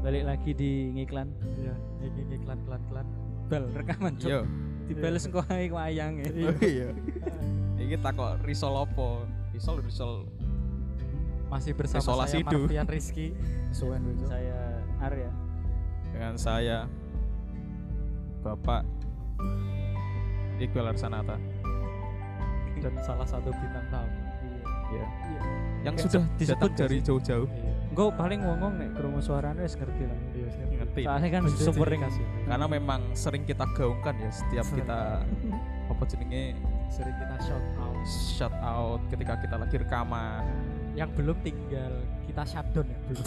Balik lagi di ngiklan. Iya, iki iklan iklan iklan. Bel rekaman cuk. Yo. Dibales kok ae wayange. Oh iya. Iki takok risol opo? Risol risol Masih bersama saya hidup. Marfian Rizky. Suwen. Saya Arya. dengan saya Bapak Iqbal Arsanata. dan salah satu bintang tamu. Ya. Yang Oke, sudah se- disebut dari jauh-jauh. Iya. Engko paling ngomong nek krungu suarane wis ngerti lah. Iya. Ngerti. Soalnya kan dikasih. Karena memang sering kita gaungkan ya setiap Sering. kita apa jenenge sering kita shout out. shout out ketika kita lagi rekaman. Yang belum tinggal kita shutdown ya belum.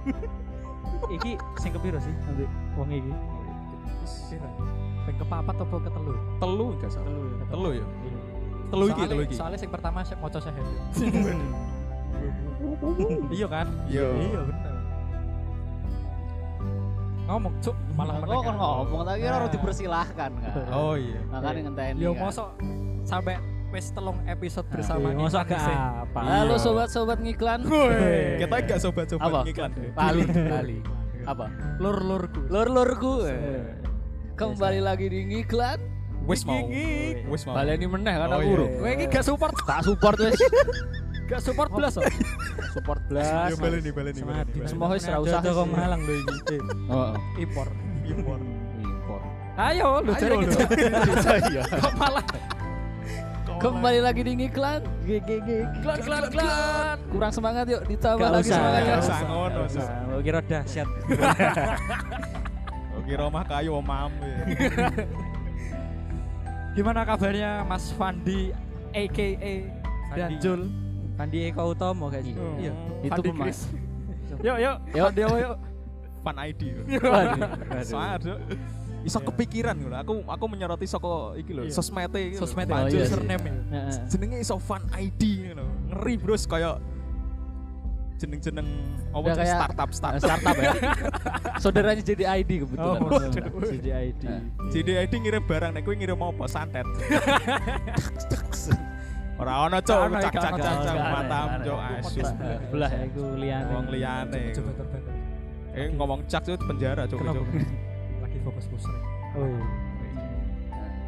iki sing kepiro sih ambek wong iki? Ping kepapat apa ketelu? Telu enggak salah. Telu ya. Telu ya. Iya. Telu iki, telu iki. Soalnya yang pertama saya mau saya Iya kan? Iya. Iya bener. Ngomong cuk malah Kok mendengar. kan ngomong tak kira harus Nah. dipersilahkan kan. Oh iya. Makanya ngenteni. Yo kan. mosok sampai wis telung episode bersama Iya, masa gak apa. Halo Iya. sobat-sobat ngiklan. Kita enggak sobat-sobat ngiklan. Bali, Bali. Apa? Lur-lurku. Lur-lurku. Iya. Kembali lagi di ngiklan. Wis mau. Wis mau. Baleni meneh kan Oh, aku. iya. Bro. Kowe iki gak support, Tak support wis. gak support belas oh. Support blas. Yo baleni baleni. Semua wis ra usah. Kok Malang lho iki. Oh. Impor. Impor. Impor. Ayo lu cari kita. Iya. Kok malah Kembali lagi di ngiklan. GG Iklan, iklan, iklan. Kurang semangat yuk, ditambah Gak lagi usah, semangatnya. gak usah. ngono, kira dahsyat. Oke, rumah kayu omam. Gimana kabarnya Mas Fandi aka Danjul? Fandi Eko Utomo guys. Iya. Itu Fandi pemain. Chris. Yuk yuk. Yuk. Fandi ayo yuk. Fan ID. Waduh. Sangat, Dok. Iso Iya. kepikiran ngono. Aku aku menyoroti saka iki lho, Iya. sosmete iki lho. Sosmed Oh, iya surname ya. Heeh. Jenenge iso fan ID ngono. Ngeri, Bros, kayak jeneng-jeneng apa jeneng kayak- startup startup. startup ya. Saudaranya jadi ID kebetulan. Oh, waduh. CDID. Nah. Jadi ID ngirim barang nek kowe ngirim apa santet. Ora ono cok, cak cak cak cak matam cok asyik. Belah ya. Iku liyane. Wong liyane. Eh ngomong cak cok penjara cok cok. Lagi fokus pusing. Oh.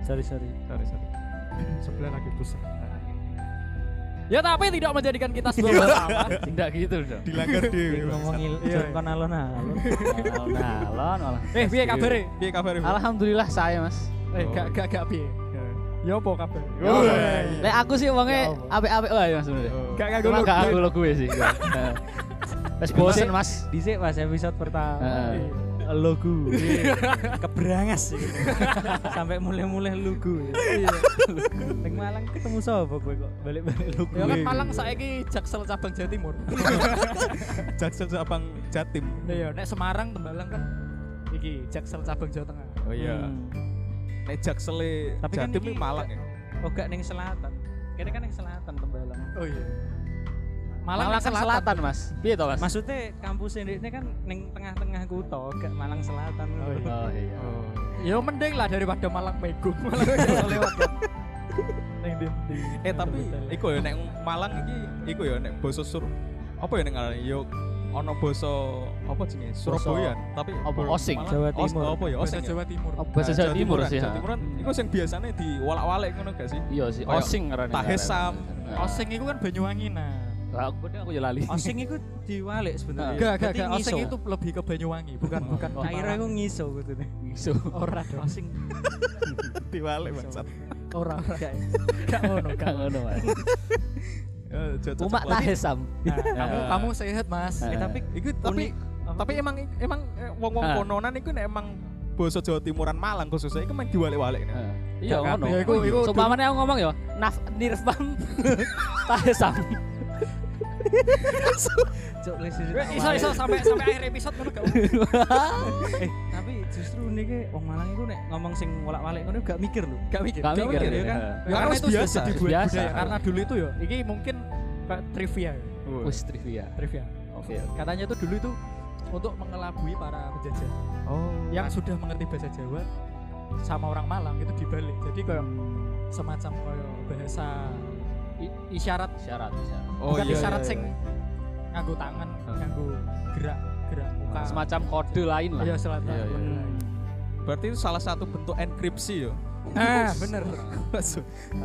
Sorry sorry. Sorry sorry. Sebelah lagi pusing. Ya tapi tidak menjadikan kita sebuah masalah. Tidak gitu dong. Dilanggar dhewe. Iya, jon kon alon-alon. Nah, lon malah. Eh, piye kabare? Piye kabar? Alhamdulillah saya mas. Eh, Oh. gak gak gak piye. Ya apa kabar? Oh, Lek aku sih Ya wongnya Allah. apik-apik wae mas sebenarnya. Oh. Gak gak gue gak aku lo gue sih. Nah. Wes bosen mas. Dhisik pas episode pertama. Logo. Keberangas gitu. Sampai mulai-mulai lugu. Iya. Ning Malang ketemu sapa kowe kok balik-balik lugu. Ya kan Malang saiki Jaksel cabang Jawa Timur. Jaksel abang Jatim. Iya, nek Semarang Tembalang kan iki Jaksel cabang Jawa Tengah. Oh iya. Hmm. Nek Jaksel Tapi kan Jatim iki Malang ya. Oh gak ning selatan. Kene kan ning selatan Tembalang. Oh iya. Malang, ning kan selatan mas. Piye toh mas? Maksudnya kampus ini kan ning tengah-tengah kutha, gak Malang Selatan. Oh, iya. Oh iya. Oh. Ya mending lah daripada Malang Megung. Malang lewat kan. Ning ndi? Eh tapi iku ya nek Malang iki iku ya nek basa sur apa ya nek ngarani yo ono basa apa jenenge Surabayaan tapi apa, Osing? Malang- Jawa Timur. apa ya Osing ya? Jawa Timur. Nah, Jawa Timur sih. Jawa ha. Timuran iku sing biasane diwalak-walik ngono gak sih? Iya sih. Osing karena. Tahesam. Osing itu kan Banyuwangi nah. Aku bener aku ya lali. Osing itu diwalik sebenarnya. Gak, gak, Berarti gak. Osing ngiso. itu lebih ke Banyuwangi, bukan bukan. Oh. Akhirnya aku ngiso gitu nih. Iso. ora dong. Osing. Diwalik bangsat. Ora ora. Gak ngono, gak Gak ngono mas. Eh, Umak tahesam. Nah, kamu Ya. kamu sehat, Mas. Eh, Eh, tapi Iku tapi tapi emang emang eh, wong-wong Ah. kononan iku nek emang basa Jawa Timuran Malang khususnya iku main diwalik-walik. nih. Iya ngono. kabeh. Iku- iku Seumpamane aku ngomong ya, naf nirfam tahesam. Cuk, les Eh, Iso iso sampai sampai akhir episode ngono gak? Eh, tapi justru nih ke wong Malang itu nek ngomong sing wolak-walik ngono gak mikir lho. Gak mikir. Gak mikir ya kan? Ya, Karena itu biasa, wis budaya biasa. karena dulu itu ya. Iki mungkin trivia. Wah. Wis trivia. Trivia. Oke. Katanya tuh dulu itu untuk mengelabui para penjajah Oh. yang sudah mengerti bahasa Jawa sama orang Malang itu dibalik. Jadi kayak semacam kayak bahasa isyarat Syarat, syarat. Oh bukan iya. isyarat iya, sing iya. nganggo tangan, nganggo gerak gerak muka. Semacam kode lain lah. Iya, selatan. Iya, iya. Hmm. Berarti itu salah satu bentuk enkripsi ya. Ah, bener.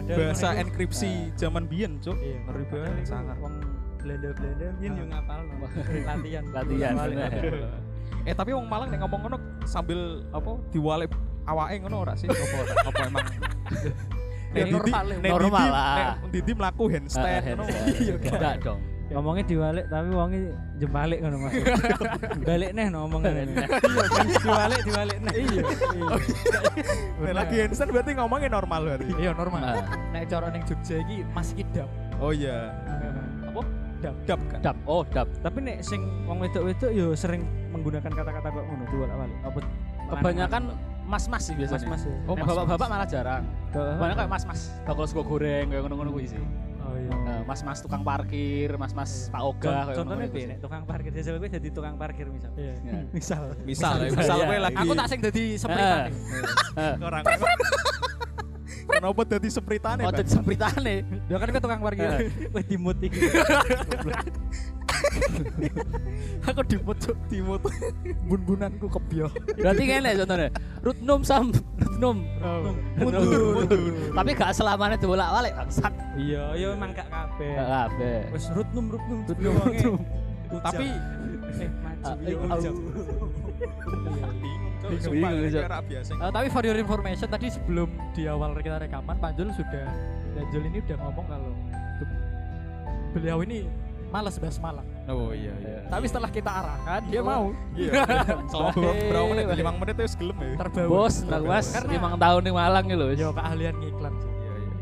Bahasa enkripsi zaman biyen, Cuk. Iya. Ngeri banget, sangat. Wong blender-blender yen yo ngapal latihan. Latihan. Eh tapi wong Malang nek ngomong ngono sambil apa diwale awake ngono ora sih? Apa apa emang? Didi- normal, normal lah. Didi mlaku handstand ngono. Iya, enggak dong. Ngomongnya diwalik tapi wonge jembalik ngono Mas. Balik neh no ngomong ngene. Iya kan diwalik diwalik neh. Iya. Nek lagi handstand berarti ngomongnya normal berarti. Iya, normal. Nek cara ning Jogja iki masih kidap. Oh iya. Apa? Dap. Dap kan. Dap, oh dap. Tapi nek sing wong wedok-wedok yo sering menggunakan kata-kata kok ngono diwalik-walik. Apa Kebanyakan mas-mas sih biasanya. mas-mas ya. Oh, mas-mas. bapak-bapak malah jarang. Kebanyakan kayak mas-mas, bakal sego goreng kayak ngono-ngono kuwi sih. Oh iya. Eh, Mas-mas tukang parkir, mas-mas Pak Oga kayak Contohnya piye nek tukang parkir jajal kowe jadi tukang parkir misal. Iya. sih. Ya. Misal. Misal, Misal, misal iya. kowe lagi Aku tak sing dadi sepritan. Eh. iki. Eh, orang. Kenapa dadi sepritane? Oh, jadi sepritane. Dia kan ke tukang parkir. Wih dimut iki. Aku dimut cuk, dimut. Bun-bunanku kebyo. Berarti ngene contohnya. Rutnum sam, rutnum. Mundur. Tapi gak selamanya dibolak-balik bangsat. Iya, iya emang gak kabeh. Gak kabeh. Wis rutnum rutnum Rutnum. Tapi eh maju eh, bingung. Bingung, Sumpah, bingung, biasa. Eh, tapi for your information tadi sebelum di awal kita rekaman Panjul sudah Panjul ini udah ngomong kalau beliau ini malas bahas Malang. Oh iya iya. Tapi setelah kita arahkan dia mau Iya. Selama berapa menit? Lima menit itu gelem ya. terbawa. Bos, nak mas, Karena- limang tahun nih Malang nih loh. Yo keahlian ngiklan sih. Iya iya.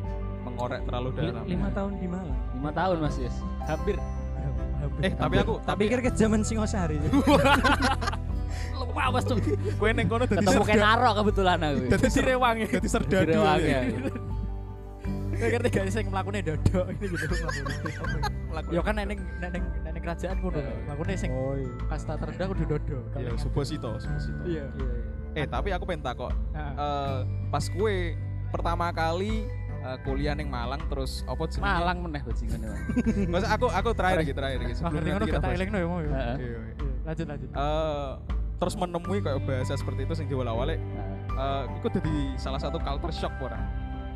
Mengorek terlalu dalam. Lima tahun di Malang. Lima tahun mas Yes. Hampir. Eh tapi aku Tak pikir ke zaman Singosari. Awas tuh. kowe neng kono dadi Ketemu Kenaro kebetulan aku. dadi Sirewangi, dadi serdadu. Direwangi ya. Kayak ngerti gak sih melakukannya dodo ini gitu Laku- Yo kan neneng neneng neneng kerajaan kuno. Melakukannya sing Oh iya. kasta terendah kudu dodo. Iya, Suposito, Suposito. Iya. Eh, tapi aku pengen takok. Eh, pas kue pertama kali eh, kuliah neng Malang terus apa jenenge? Malang meneh bajingan ya. Maksud aku aku terakhir iki, terakhir Wah, sebelum nanti ngono kita ya mau ya. Iya, iya. Iya, Lanjut lanjut. Eh, terus menemui kayak bahasa seperti itu sing diwala-wale eh itu jadi salah satu culture shock ora?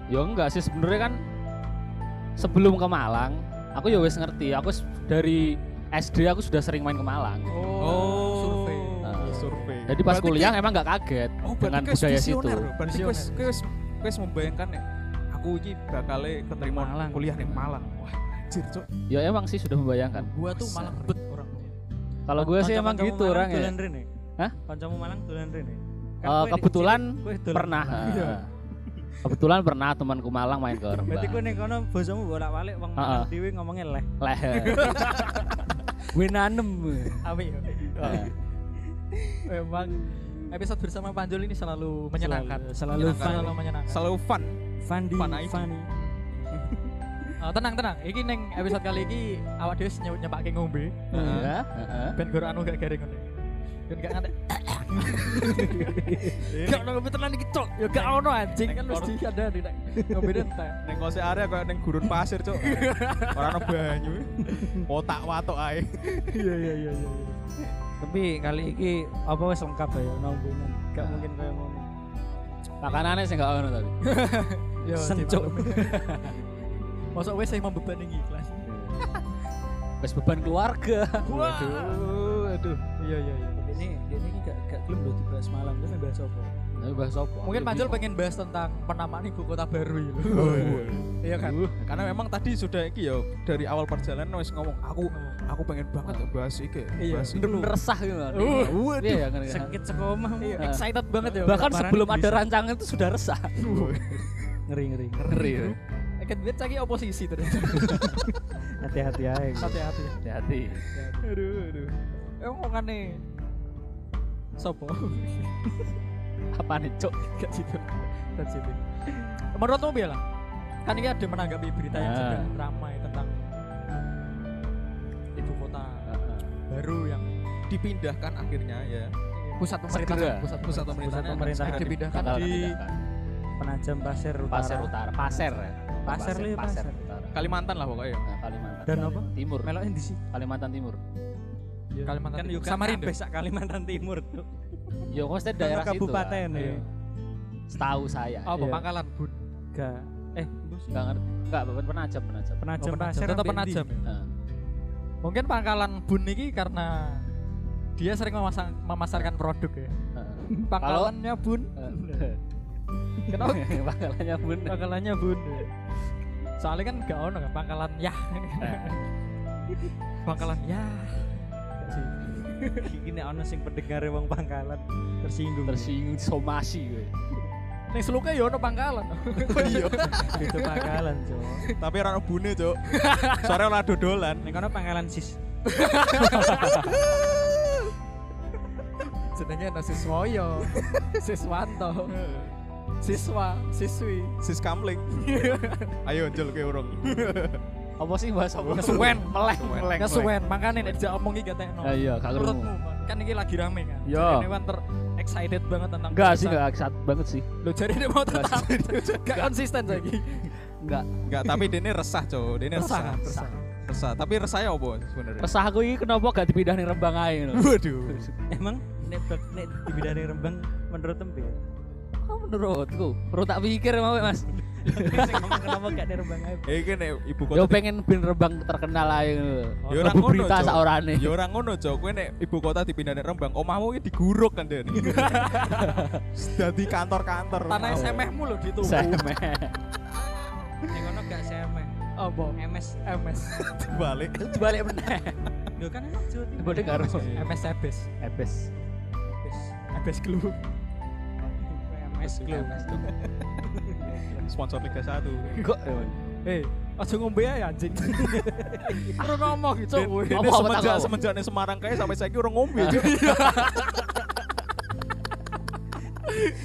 Ya enggak sih sebenarnya kan sebelum ke Malang, aku ya wis ngerti. Aku dari SD aku sudah sering main ke Malang. Oh, survei. Heeh. survei. Jadi pas Berarti kuliah emang nggak kaget oh, dengan budaya situ. Berarti wis wis wis membayangkan nih aku iki bakal keterima Malang. kuliah ning Malang. Wah, anjir, Cuk. Ya emang sih sudah membayangkan. Gua tuh malah bet orang. Kalau gue sih emang gitu Malang orang ya. Hah? Kancamu Malang dolan rene. Kan di- kebetulan Pernah. Iya. heeh. Kebetulan pernah temanku Malang main ke Berarti Rembang. kowe ning kono bosamu bolak-balik wong. Malang dhewe ngomongnya leh. Leher. Gue nanem. Awi. Heeh. Memang episode bersama Panjul ini selalu menyenangkan. Selalu Menyenangkan. fun. Selalu menyenangkan. Selalu fun. Fandi, funny. Eh, tenang tenang. Iki neng episode kali ini awak dhewe nyep nyepake ngombe. Heeh. Ya, heeh. Ben anu gak garing ngono. Ben gak ngantek. Gak ono tenan iki cok. Ya gak ono anjing kan mesti ada di nek ngombe entek. Neng kose area kayak neng gurun pasir, Cuk. Ora ono banyu. Otak watok ae. Iya iya iya iya. Tapi kali ini apa wis lengkap ya nombongan. Gak mungkin kayak ngono. Makanannya sih enggak ono tapi. Ya Sencuk. Masuk wes saya membebani iklan. Wes beban keluarga. Waduh, aduh. Iya iya iya. Ini ini gak gak gelem lho dibahas malam terus bahas apa? Tapi bahas apa? Mungkin Panjul pengen bahas tentang penamaan ibu kota baru itu. Iya kan? Karena memang tadi sudah iki ya dari awal perjalanan wis ngomong aku aku pengen banget ya bahas iki. Iya. Bahas iki. bener-bener resah gitu. kan. Uh, Iya ya kan. Sakit sekomah. Iya, Heeh. excited banget ya. Bahkan sebelum ada rancangan itu sudah resah. Ngeri ngeri. Ngeri. ya. Akan biar cagi oposisi ternyata. Hati-hati aja. Hati-hati. Hati-hati. Aduh, aduh. Emang ngomongane Sopo? Apa nih, Cok? Gak situ. Gak situ. Menurutmu Bella? Kan ini ada menanggapi berita yang Ah. sedang ramai tentang ibu kota baru yang Dipindahkan akhirnya ya. pusat pemerintahan, Segera. pusat Pusat pemerintahan, pemerintahan pemerintahan. dipindahkan di. Penajam Pasir Utara. Pasir Utara. Pasir ya. Pasir, Pasir Pasir. Utara. Kalimantan lah pokoknya. Nah, Kalimantan. Dan apa? Timur. Melok di sih. Kalimantan Timur. Kalimantan Kan Timur. kan Samarinda. sak Kalimantan Timur tuh. Ya maksudnya daerah situ. kabupaten kan. ya. Iya. Setahu saya. Apa Iya. Pangkalan Bun? Gak eh Enggak ngerti. Enggak, penajam, penajam. penajam Oh, penajam. Tetap penajam ya. Nah, Mungkin Pangkalan Bun ini karena dia sering memasang, memasarkan produk ya. Pangkalannya Bun. Kenapa? Pangkalannya bun. Pangkalannya Bun. Soalnya kan gak ono kan pangkalan ya. pangkalan ya. Iki nek ono sing pendengar wong Pangkalan tersinggung. Tersinggung somasi gue. Ning seluke ya ono pangkalan. Iya. itu Pangkalan, Cok. Tapi ora ono bune, Cuk. Sore ora dodolan. Nek kono Pangkalan sis. Jenenge ana siswoyo, siswanto, siswa, siswi. Sis kamling. Ayo njol ke urung. Apa sih bahasa apa? Kesuwen. melek, melek. Kesuwen, makanya nek dijak omong iki gatekno. Ah, iya, gak krungu. Menurutmu kan ini lagi rame kan? Iya. Ini kan ter excited banget tentang Enggak sih, enggak excited banget sih. Lo jadi dia mau Enggak tetap gak konsisten lagi. Enggak. Enggak, tapi dene resah, Cuk. Dene resah. Resah, resah. Resah. Tapi resah ya apa sebenarnya? Resah aku ini kenapa gak dipindah ning Rembang ae ngono. Waduh. Emang nek nek di bidang Rembang menurut tempe. Oh, menurutku, perlu tak pikir mau Mas. Kenapa gak di Rembang ae? Eh iki nek ibu Yo kota pengen bin Rembang terkenal ae ngono. Ya ora ngono, berita Cok. saorane. Ya ora ngono, Cok. Kowe nek ibu kota dipindah nek Rembang, omahmu iki diguruk kan Den. Dadi kantor-kantor. Tanah semehmu lo dituku. Semeh. Ning kono gak semeh. Apa? MS MS. balik. Dibalik meneh. Lho kan emang Jawa Timur. Bodoh karo MS Ebes. Ebes. Wis. Ebes Glue. MS Glow. Sponsor Liga 1. Kok Eh, aja ngombe ae anjing. Ora ngomong gitu. Apa, semenjak semenjak ning Semarang kae sampai saiki ora ngombe, Cuk.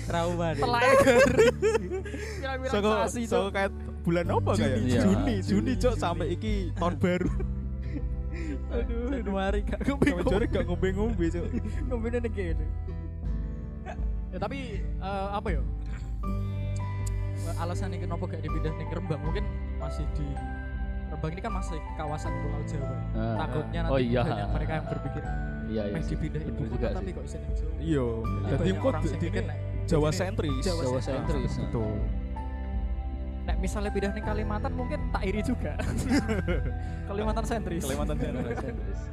Trauma deh. Kira-kira Soko soko kayak bulan apa kayak? Juni. Iya. Juni, Juni, Cuk, sampai iki tahun baru. Aduh, Januari gak ngombe. Jare gak ngombe-ngombe, Cuk. ngombe kene. Ya tapi eh, apa ya? Alasan ini kenapa gak dipindah ning Rembang mungkin masih di Rembang ini kan masih kawasan Pulau Jawa. Ah. Takutnya Oh nanti iya. banyak mereka yang berpikir Iya, iya. Meh sih. dipindah ibu kota juga tapi kok bisa ning Jawa. Iya. Banyak kok Jawa sentris. Jawa sentris. Betul. Nek misalnya pindah ning Kalimantan mungkin tak iri juga. Kalimantan sentris. Kalimantan sentris.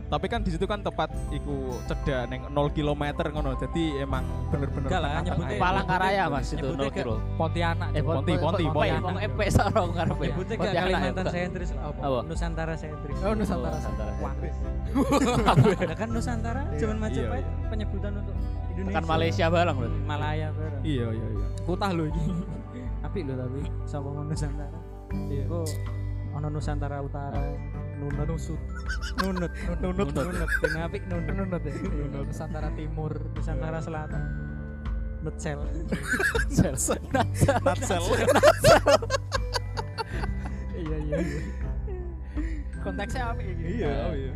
Tapi kan di situ kan tepat iku cedak neng 0 km ngono. Jadi emang bener-bener Enggak lah, nyebutnya- Palangkaraya Mas itu Nyebutnya 0 kilo. Pontianak. Eh. Ponti, Ponti, Ponti. Ponti. Wong EP sarong karepe. Nyebutnya gak Pontianak ya, Kalimantan sentris lah. Apa? Nusantara sentris. Oh, Nusantara. Nusantara. Wah. Nah, kan Nusantara Iya. cuman Majapahit Iya, penyebutan untuk Indonesia. Tekan Malaysia bareng berarti. Malaya bareng. Iya, iya, iya. Kutah lho iki. Apik lho tapi sama ngomong Nusantara. Iya. Iku ono Nusantara Utara, Nunut, Nusut. Nunut, Nunut, Nunut, apik Nunut, Nunut ya. Nusantara Timur. Nusantara Selatan. Nutsel. Sel. Natsel. Iya iya iya. Konteksnya apa iki? Iya, oh iya.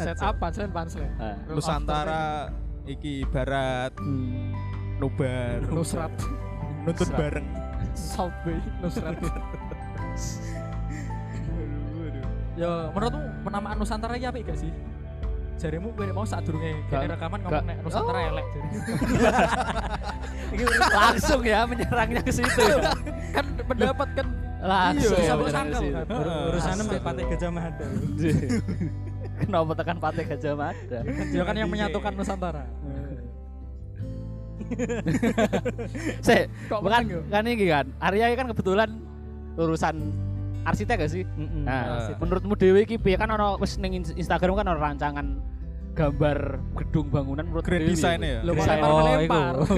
Set up punchline punchline. Ah. Nusantara iki barat Hmm. nobar Nusrat. nuntut bareng. South Bay. Nusrat. Ya menurutmu penamaan Nusantara apik gak sih? Jarimu gue mau saat durunge Gak- kene rekaman ngomong nek Nusantara Oh. elek jadi. Langsung ya menyerangnya ke situ. ya. kan pendapat kan Langsung Iya, ya situ. kan. Urusannya mbek Pate Gajah Mada. Kenapa tekan Pate Gajah Mada? dia kan yang menyatukan Nusantara. Sik, Kok bukan yo? kan ini kan. Arya kan kebetulan urusan arsitek gak sih? Heeh. Nah, Arsitek. menurutmu Dewi iki piye kan ono wis ning Instagram kan ono rancangan gambar gedung bangunan menurut Grand Dewi. design ya? Lo Desain. lempar Oh, melempar. iku.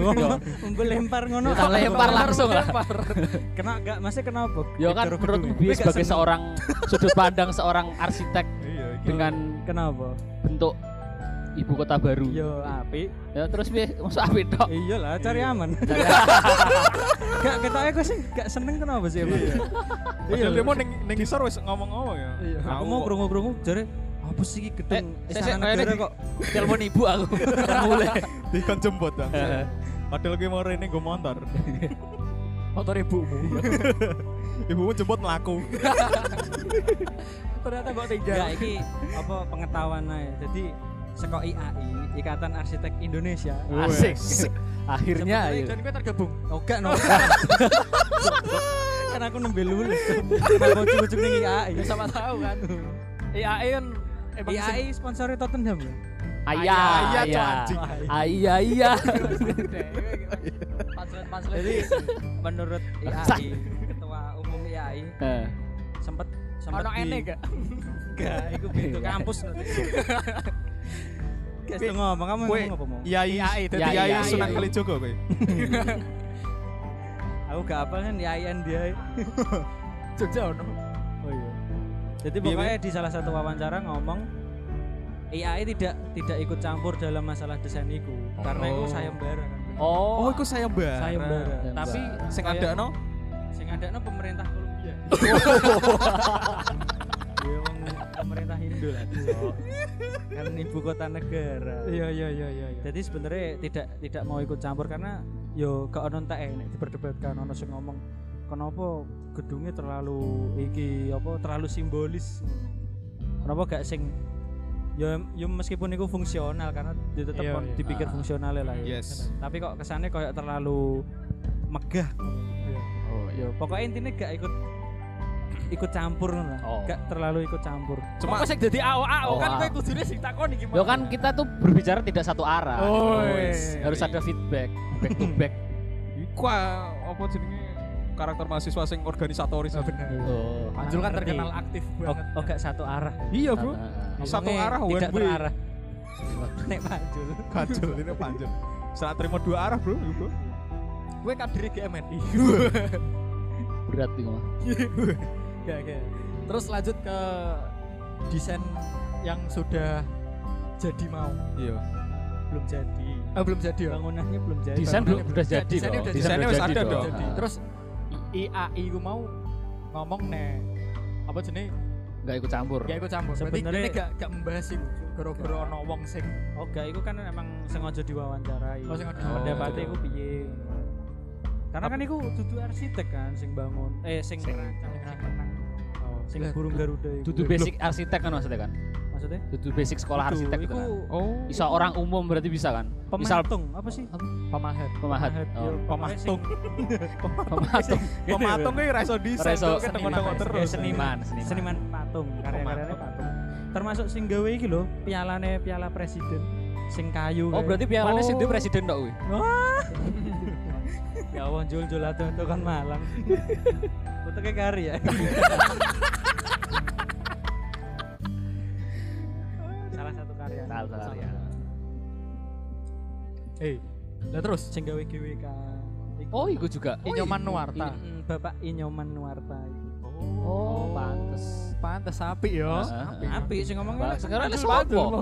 Mbok lempar ngono. Kita lempar langsung lah. Kena gak masih kenapa? Ya kan menurutmu gak sebagai seorang sudut pandang seorang arsitek Iya, dengan kenapa? bentuk ibu kota baru. Yo apik. Ya terus piye masuk apik tok. Iya lah, cari aman. Gak ketoknya gue sih gak seneng kenapa sih emang? Padahal dia mau ning ning isor wis ngomong-ngomong ya. Iya. Aku mau krungu-krungu jare apa sih iki gedung Eh, istana negara kok Telepon ibu aku. Mulai. dikon jemput bang. Padahal gue mau rene gue motor. Motor ibumu. Ibumu jemput melaku. Ternyata kok Enggak, tinggal. iki apa pengetahuan ae. Jadi seko IAI, Ikatan Arsitek Indonesia. Asik. Akhirnya ayo. dan gue tergabung. Oh, enggak no. kan aku nembe lulus. Aku cucuk ning IAI. Ya sama tahu kan. IAE kan emang IAI sponsori Tottenham ya. Ayah, Ayah, ayah. anjing. Ayah, iya. Panselan-panselan. Jadi menurut IAI, ketua umum IAI Eh, sempat sempat Ono ene gak? Enggak, itu pintu kampus nanti. Tuh ngomong kamu ngomong apa mau? Iya iya. IAI, Dadi dadi iya. Sunan Kalijogo kowe. Aku gak apa kan IAIN dia. Jogja ono. Oh iya. Jadi pokoknya di salah satu wawancara ngomong IAI tidak tidak ikut campur dalam masalah desain itu karena itu Oh. sayembara kan. Oh, Oh, iku sayembara. sayembara. Sayembara. Tapi Sing kayak- ada no? sing ada no pemerintah Kolombia. Iya, Hindu lah. kan ibu kota negara. Iya iya iya iya. iya. Jadi sebenarnya tidak tidak mau ikut campur karena yo gak ono entek nek diperdebatkan ono sing ngomong kenapa gedungnya terlalu iki apa terlalu simbolis. Kenapa gak sing yo yo meskipun itu fungsional karena dia tetap Iya, iya. dipikir Ah. fungsional lah ya. Yes. Tapi kok kesannya kayak terlalu megah. Oh, Yo pokoknya intinya gak ikut ikut campur lah. Oh. Gak terlalu ikut campur. Cuma sing dadi AO AO Oh, kan ah. kowe kudune sing takoni gimana? Yo kan kita tuh berbicara tidak satu arah. Oh, Wes. iya. Harus ada feedback, back to back. iku ah, apa jenenge karakter mahasiswa sing organisatoris. Oh, bener. Oh. Panjul kan Ngerti. terkenal aktif Oh, banget. oh gak satu arah. Iya, Bro. Ah, Satu arah, one tidak way. terarah. Nek Panjul. Panjul ini panjul. Saat terima dua arah, Bro. Iya, Bro. Gue kader GMNI. berat nih mah. Gak gak. Terus lanjut ke desain yang sudah jadi mau. Iya. belum jadi. Ah belum jadi ya. Bangunannya belum jadi. Desain belum udah belum- jadi desainnya udah Desainnya udah wis jadi ada dong. Jadi, terus IAI gue mau ngomong nih apa jenis nggak ikut campur. gak ikut campur. Berarti Sebenarnya- ini gak gak membahas sih. Gara-gara ono wong sing Oh, gak itu kan emang sengaja diwawancarai. Oh, sengaja Pendapatnya diwawancarai. iku piye? Karena kan iku dudu arsitek kan sing bangun eh sing Sing- sing menang. oh, Sing lah, burung Garuda iku. Dudu basic arsitek kan maksudnya kan? Maksudnya? Dudu basic sekolah Dudu, arsitek gitu iku kan. Oh. Bisa orang umum berarti bisa kan? Misal pematung apa sih? pemahat. pemahat. Yo, Oh, pematung. pematung. Pematung ki ra iso desain Ra iso tuh, ketemu-temu seniman. terus. Ya, seniman. Seniman, Seniman patung, karya-karyanya patung. Termasuk sing gawe iki lho, pialane piala presiden sing kayu. Oh kayak. berarti pialanya Oh. sih dia presiden dok wih. Wah. ya Allah jul-jul itu kan malang. Kayak kari ya. Eh, nah terus Sing gawe GWK. Oh iku juga. Inyoman Nuwarta. Mm, Bapak Inyoman Nuwarta. iku. Oh pantes. Pantes api ya. Heeh. Apik sing ngomongnya. Sekarang ada Pantul. sopo?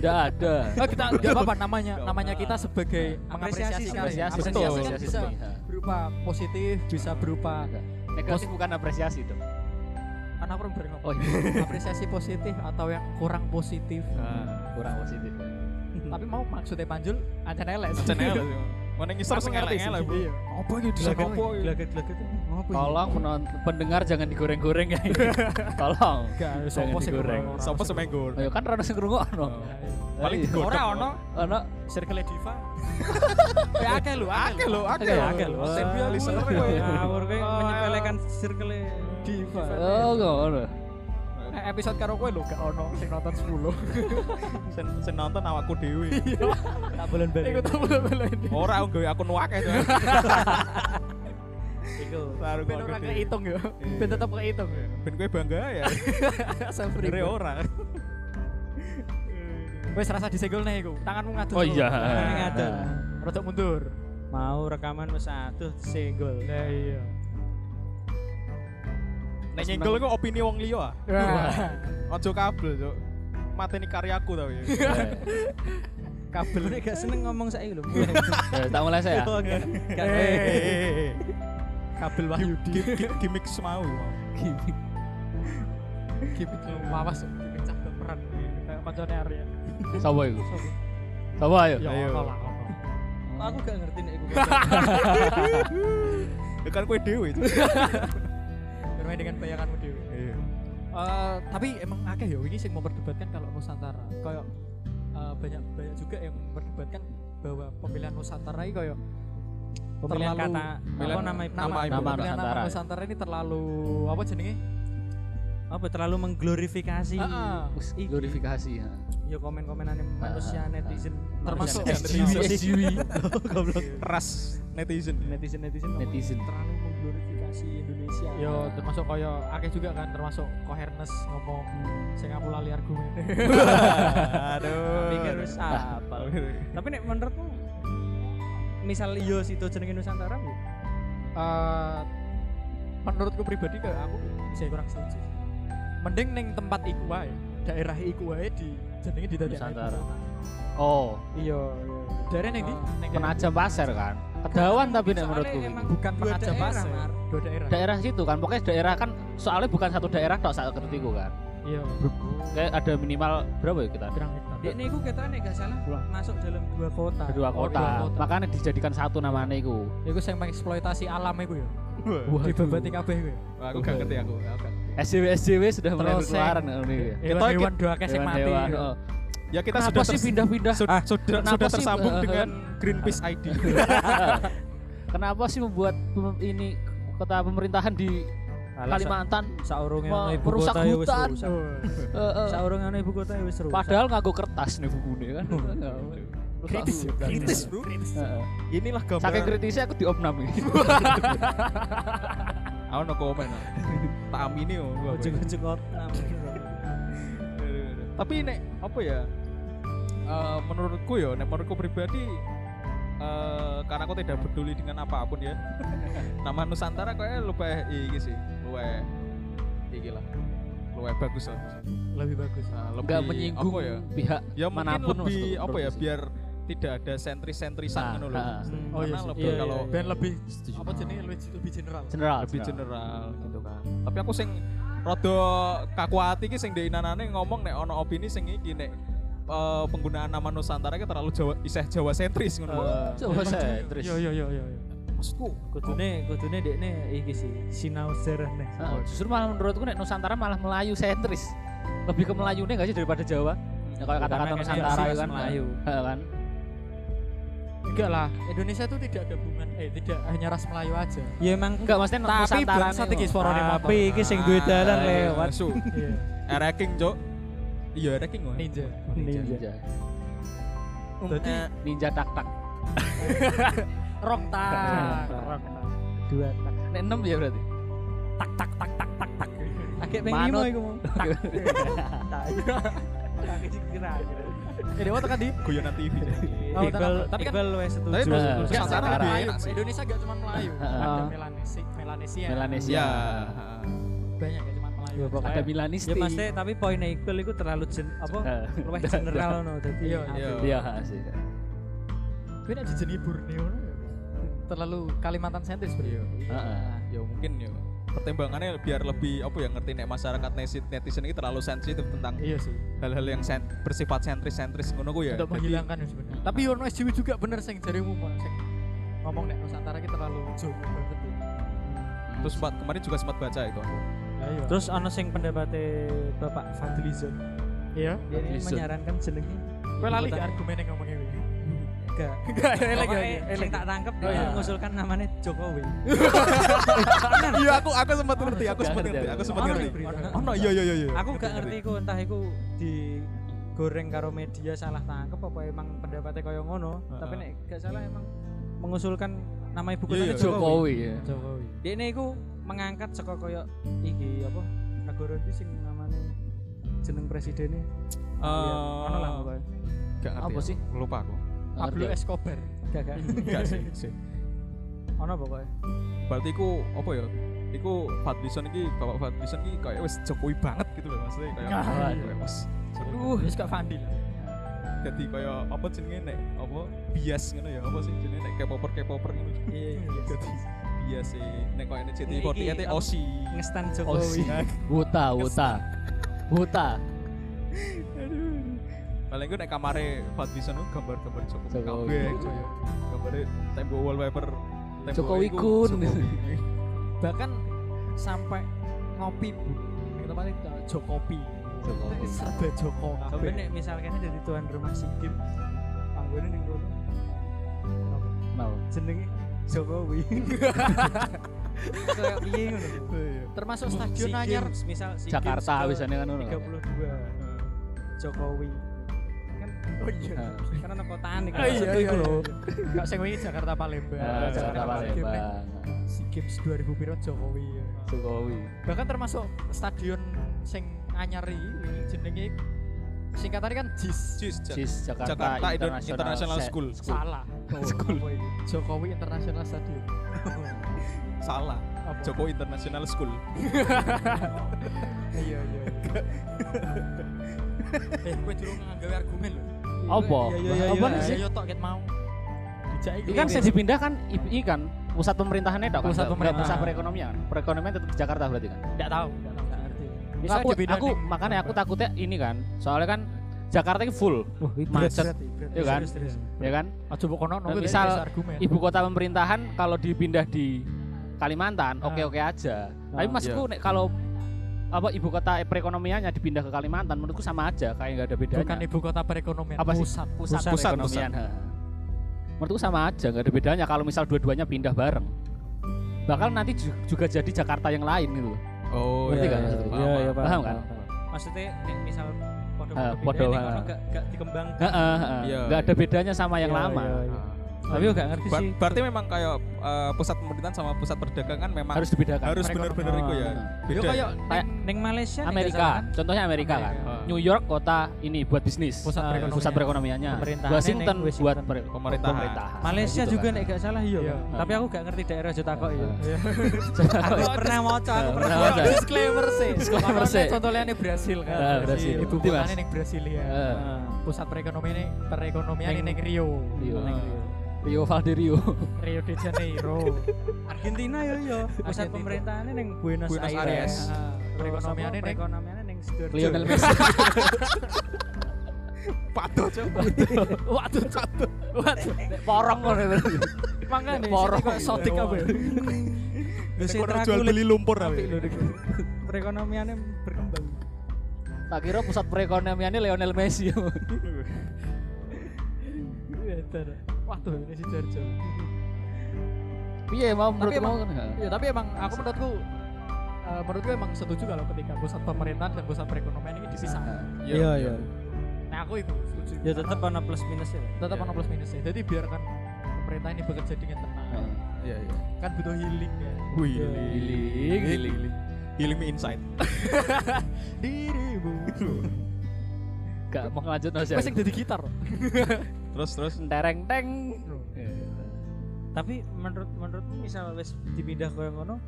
Nggak ada. Oh, kita enggak apa-apa namanya namanya kita sebagai Apresiasi mengapresiasi. Apresiasi, Betul. Apresiasi kan apresiasi bisa. Ha. berupa positif, bisa berupa Negatif bukan apresiasi dong. karena aku bareng ngomong. Oh iya. apresiasi positif atau yang kurang positif. Nah, kurang positif. Tapi mau maksudnya panjul ancen elek. sih. Acan elek. Mana ngisor Aku sing ngerti elek-elek, sih, Bro. iya. Apa iki desain Gelagat, apa ini? Tolong pendengar jangan digoreng-goreng ya. Tolong. Sopo sih digoreng. orang- Sopo semenggur? Ayo kan rada sing ngrungokno. Paling Iya. digodhog. Ora ono Ono circle diva. Eh akeh lho, Akeh lho, akeh Akeh, lho. lho. Sepia listener kowe. Ngawur kowe Oh, menyepelekan circle diva. Oh, ngono. Eh, episode karo kowe lho gak ono sing nonton 10. Sen sen nonton awakku dhewe. tak bulan balik. Iku tuh boleh ini. Ora aku gawe akun akeh. Iku. Baru Ben kok ora gede. kehitung ya. Iya. Ben tetep kehitung. Ben kowe bangga ya. Self Sebenarnya ora. Wes rasa disenggol nih iku. Tanganmu ngadus. Oh iya. Tangannya ngadus. Rodok mundur. Mau rekaman wis aduh senggol. Lah iya. Nek nyenggol ku opini wong liya. ah. Wah. Ojo kabel, Cuk. Mateni karyaku tau ya. Kabel nek gak seneng ngomong saiki lho. Ya, tak mulai saya. Oh, enggak. Enggak. Eh, Kabel Wahyudi. Gim- gim- Gimik semau. Gimik. Gimik lu lawas. Gimik cah peran. Kayak koncone Arya. Sapa iku? Sapa ayo? Ya Ayo. Aku gak ngerti nek iku. Ya kan kowe dhewe itu. bermain dengan bayanganmu dewi Iya. Eh, tapi emang akeh ya ini sing memperdebatkan kalau Nusantara kayak eh, banyak banyak juga yang memperdebatkan bahwa pemilihan Nusantara ini kayak Pemilihan terlalu- kata Pemilihan apa nama nama ibu kota? Nama pemilihan nama Nusantara. Nusantara ini terlalu apa jenenge apa terlalu mengglorifikasi Heeh. Wis, Iki. glorifikasi ya. ya komen-komenan manusia Ah, ah, ah. netizen Termasuk manusia SJW. SJW. goblok Ras netizen. netizen netizen Netizen. terlalu mengglorifikasi Indonesia yo termasuk kayak akeh juga kan termasuk coherence ngomong sing aku lali argumen Aduh. pikir wis apa tapi nek menurutmu misal yo situ jenenge Nusantara Bu? Eh, menurutku pribadi kayak aku saya kurang setuju mending neng tempat iku wae daerah iku wae di jenenge di Nusantara. Oh, iya iya daerah neng di Ah. neng penajam pasir kan. Kedawan tapi nek menurutku emang ini. bukan dua penajam daerah, pasir Mar. dua daerah Daerah situ kan, pokoknya daerah kan soalnya bukan satu daerah tok saat ngertiku kan. iya Kayak ada minimal berapa ya kita? pirang hektar Dek niku kita nek gak salah masuk dalam dua kota. Oh, kota. dua kota. Makanya dijadikan satu namanya iku. iku sing mengeksploitasi alam iku ya Waduh. dibabati kabeh iku ya Aku gak ngerti aku. SJW SJW sudah mulai yang- ngono iki. hewan-hewan do akeh sing mati Hewan-hewan, ya. oh. Kita Kenapa sudah sih pindah-pindah? sudah, Ah, sudah, sudah sih, tersambung eh, dengan Greenpeace ID. Kenapa sih membuat ini kota pemerintahan di Alah, Kalimantan sa saurunge Wah, ana ibu kota ya wis rusak. eh, eh, Saurunge ana ibu kota ya wis rusak. padahal nganggo kertas nih bukune kan. kritis ya, Hutan. kritis, bro. Inilah gambaran. Saking kritisnya aku diopnam iki. Aku no komen. tak amini yo. gua. ujug-ujug kota. Tapi nek apa ya? Eh, menurutku ya, nek menurutku pribadi eh karena aku tidak peduli dengan apa pun ya. Nama Nusantara kayaknya lupa iki sih, lupa iki lah. Lupa bagus lah. lebih bagus Nah, lebih Enggak menyinggung apa ya? pihak Ya mana pun lebih apa ya biar tidak ada sentris-sentrisan Nah, ngono nah. Oh, iya sih. lebih Iya, kalau iya, ben lebih Setuju. apa jenenge lebih lebih general general. lebih general gitu kan. Tapi aku sing rada kaku ati iki sing ndek ngomong nek ono opini sing iki nek eh, penggunaan nama Nusantara iki terlalu Jawa iseh Jawa sentris ngono. saya terus. iya iya iya iya iya. Maksudku kudune kudune dekne iki sih sinau sejarah nih. Heeh, justru malah menurutku nek Nusantara malah Melayu sentris. Lebih ke Melayu nih gak sih daripada Jawa? Ya kayak kata-kata Nusantara itu kan Melayu. Heeh kan. enggak lah Indonesia itu tidak gabungan eh tidak hanya ras Melayu aja Ya emang Enggak maksudnya tapi Nusantara bangsat iki suarane motor tapi iki sing duwe dalan Ah, lewat. Su. iya Ereking, Cuk. Iya, Ereking kok. Ninja Ninja. Ninja. jadi Ninja tak tak. rong tak dua tak. Nek 6 ya berarti. tak tak tak tak tak tak Akeh ping limo iku mau. Tak. Tak. Tak kira kira. eh dewa tekan di Guyonan TV. Oh, Iqbal. Tapi kan- Iqbal wes setuju. Tapi Enggak, Melayu. enak sih. Indonesia gak cuma Melayu ada Melanesi Melanesia Melanesia. Iya. banyak Melayu Ya, pokoknya- Ada Milanisti. Ya maksudnya tapi poinnya Iqbal itu terlalu jen, apa? Luwih general no dadi. Iya, Iya. Iya sih. Tapi nek dijeni Borneo terlalu Kalimantan sentris bro. Iya. Heeh. Ya mungkin ya pertimbangannya biar lebih apa ya ngerti nek masyarakat netizen netizen ini terlalu sensitif tentang Iya sih. hal-hal yang sen- bersifat sentris-sentris ngono ku ya. Untuk Jadi- menghilangkan ya sebenarnya. Tapi Yono SJW juga bener sing jarimu Pak, sing ngomong nek Nusantara kita terlalu jauh banget tuh. Terus sempat kemarin juga sempat baca itu aku. Ya, iya. Terus ono sing pendapatnya Bapak Fadlizon. iya. Dia menyarankan jenenge Kowe lali gak kota- argumen yang ngomong ini. Enggak. Enggak, elek sing tak tangkep Oh, dia iya. mengusulkan namanya Jokowi. Iya aku aku sempat ngerti, aku sempat Ngerti aku. sempat Ono ngerti. di berita. Oh no, iya iya iya iya. Aku gak ngerti iku entah iku digoreng karo media salah tangkep apa emang pendapatnya kaya ngono. Tapi nek gak salah emang mengusulkan nama ibu Iya, iya. Jokowi. Jokowi ya. Jokowi. Dia ini iku mengangkat saka kaya iki apa negara iki sing namanya jeneng presidennya. Eh, ono lah pokoknya. Gak ngerti. Apa sih? Lupa aku. Pablo. Escobar. Gak gak. Enggak sih, sih. Ono pokoknya. Berarti iku apa ya? Iku Fadlison iki Bapak Fadlison iki kayak wis Jokowi banget gitu loh maksudnya kayak Ah, kayak wis Aduh, wis gak Fandi lah. jadi kayak apa jenenge nek apa bias ngono ya apa sih jenenge nek K-popper K-popper ngono. Iya, iya. Jadi bias sih nek koyo Iki, JT48 e? Osi. Ngestan Jokowi. sih. Wuta, wuta. Wuta. Paling gue nek kamare Fadlison gambar-gambar Jokowi Jokowi. kabeh coy. Gambare tembok wallpaper Tembok Jokowi kun. Jokowi. bahkan sampai ngopi tempatnya itu Jokopi Jokopi. serba Joko Sampai kabeh. nek misalkan dari tuan rumah Sikim, panggone ning kono. Kenapa? Jenenge Jokowi. Kayak piye ngono. termasuk stadion anyar Games, misal SEA Jakarta biasanya kan ngono. 32 Jokowi kan oh iya kan ana kotane kan Oh, iya, maksudku iya, iku lho. iya. Gak sing wingi Jakarta Palembang. Jakarta Palembang. SEA Games 2000 piro Jokowi. ya. Jokowi. Bahkan termasuk stadion sing anyar iki jenenge singkatannya kan JIS. Jis, Ja- JIS Jakarta, Jakarta Inter- International, International Se- School. Salah. School. Apa iki? Jokowi International Stadium. Salah. Apa? Jokowi International School. Iya iya. eh, kowe durung nggawe argumen lho. Apa? Iya, iya, iya, Apa iya. sih? Ayo tok ket mau. Dijak Ini kan saya dipindah kan i- ini kan pusat pemerintahannya tok kan? Pusat pemerintahan. pusat perekonomian. Perekonomian tetap di Jakarta berarti kan. enggak tahu, Bisa aku, aku ning- makanya aku takutnya ini kan. Soalnya kan Jakarta itu full, itu Macet. Iya kan? Ya kan? Aja kowe misal. Ibu kota pemerintahan kalau dipindah di Kalimantan, Ah. oke-oke aja. Tapi Ah, maksudku nek kalau apa ibu kota perekonomiannya dipindah ke Kalimantan menurutku sama aja kayak nggak ada bedanya. Bukan ibu kota perekonomian, Apa sih? pusat. pusat, Pusat, perekonomian. ha. Menurutku sama aja, nggak ada bedanya kalau misal dua-duanya pindah bareng. Bakal nanti ju- juga jadi Jakarta yang lain gitu. loh. Oh, Ngerti Iya, kan iya, maksudku? Iya, iya, Paham kan? Maksudnya nek misal podo-podo ah. kono gak gak dikembangkan. Heeh, heeh. Iya, nggak ada iya. bedanya sama yang Iya, lama. Iya, iya. Tapi yo gak ngerti sih. berarti memang kayak eh, pusat pemerintahan sama pusat perdagangan memang Harus dibedakan. harus bener-bener itu ya. Yo Beda. kayak ya? Kayak Ning Malaysia Amerika, kan? contohnya Amerika, kan. Amerika. Ah. New York kota ini buat bisnis. Pusat perekonomian. pusat perekonomiannya. Washington, neng buat Washington. per- Pemerintahan. Malaysia Gitu juga kan. nek gak salah iya. Iya. kan? Tapi aku gak ngerti daerah Jotakok ya. Iya. Aku pernah maca, aku Ah, pernah maca. disclaimer sih. Disclaimer sih. Contohnya ini Brasil kan. Ah, Brasil. Ibu kotanya ning Brasilia. Eh, Pusat perekonomian ini perekonomian Neng- ning Rio. Rio. Neng. Rio. Rio Valderio. Rio de Janeiro. Argentina yo yo. Pusat Argentina. pemerintahannya ning Buenos, Buenos Aires. Aires. Ah, perekonomiannya ning perekonomiannya Sidoarjo. Lionel Messi. Patuh coba. Waduh, waduh. Waduh. Porong kok berarti. Makanya Porong. kok sotik apa ya? Nek sentra jual beli lumpur apa apik ya? Perekonomiannya berkembang. Tak kira pusat perekonomiannya Lionel Messi. Bener. Waduh, ini si Jarjo. Piye mau Tapi menurutmu emang, kan? ya tapi emang aku menurutku eh, menurutku emang setuju kalau ketika pusat pemerintahan dan pusat perekonomian ini dipisah. Iya iya. Nah aku itu setuju. Ya tetap ana plus minus ya. tetap Iya. ono plus minusnya. Jadi biarkan pemerintah ini bekerja dengan tenang. Iya, iya. Kan butuh healing ya. Wih, Iya. Giling, giling. Healing me inside. Dirimu. Gak mau lanjut no Wes sing dadi gitar. Terus terus Tereng teng. Tapi menurut menurutku misal wis dipindah ke ngono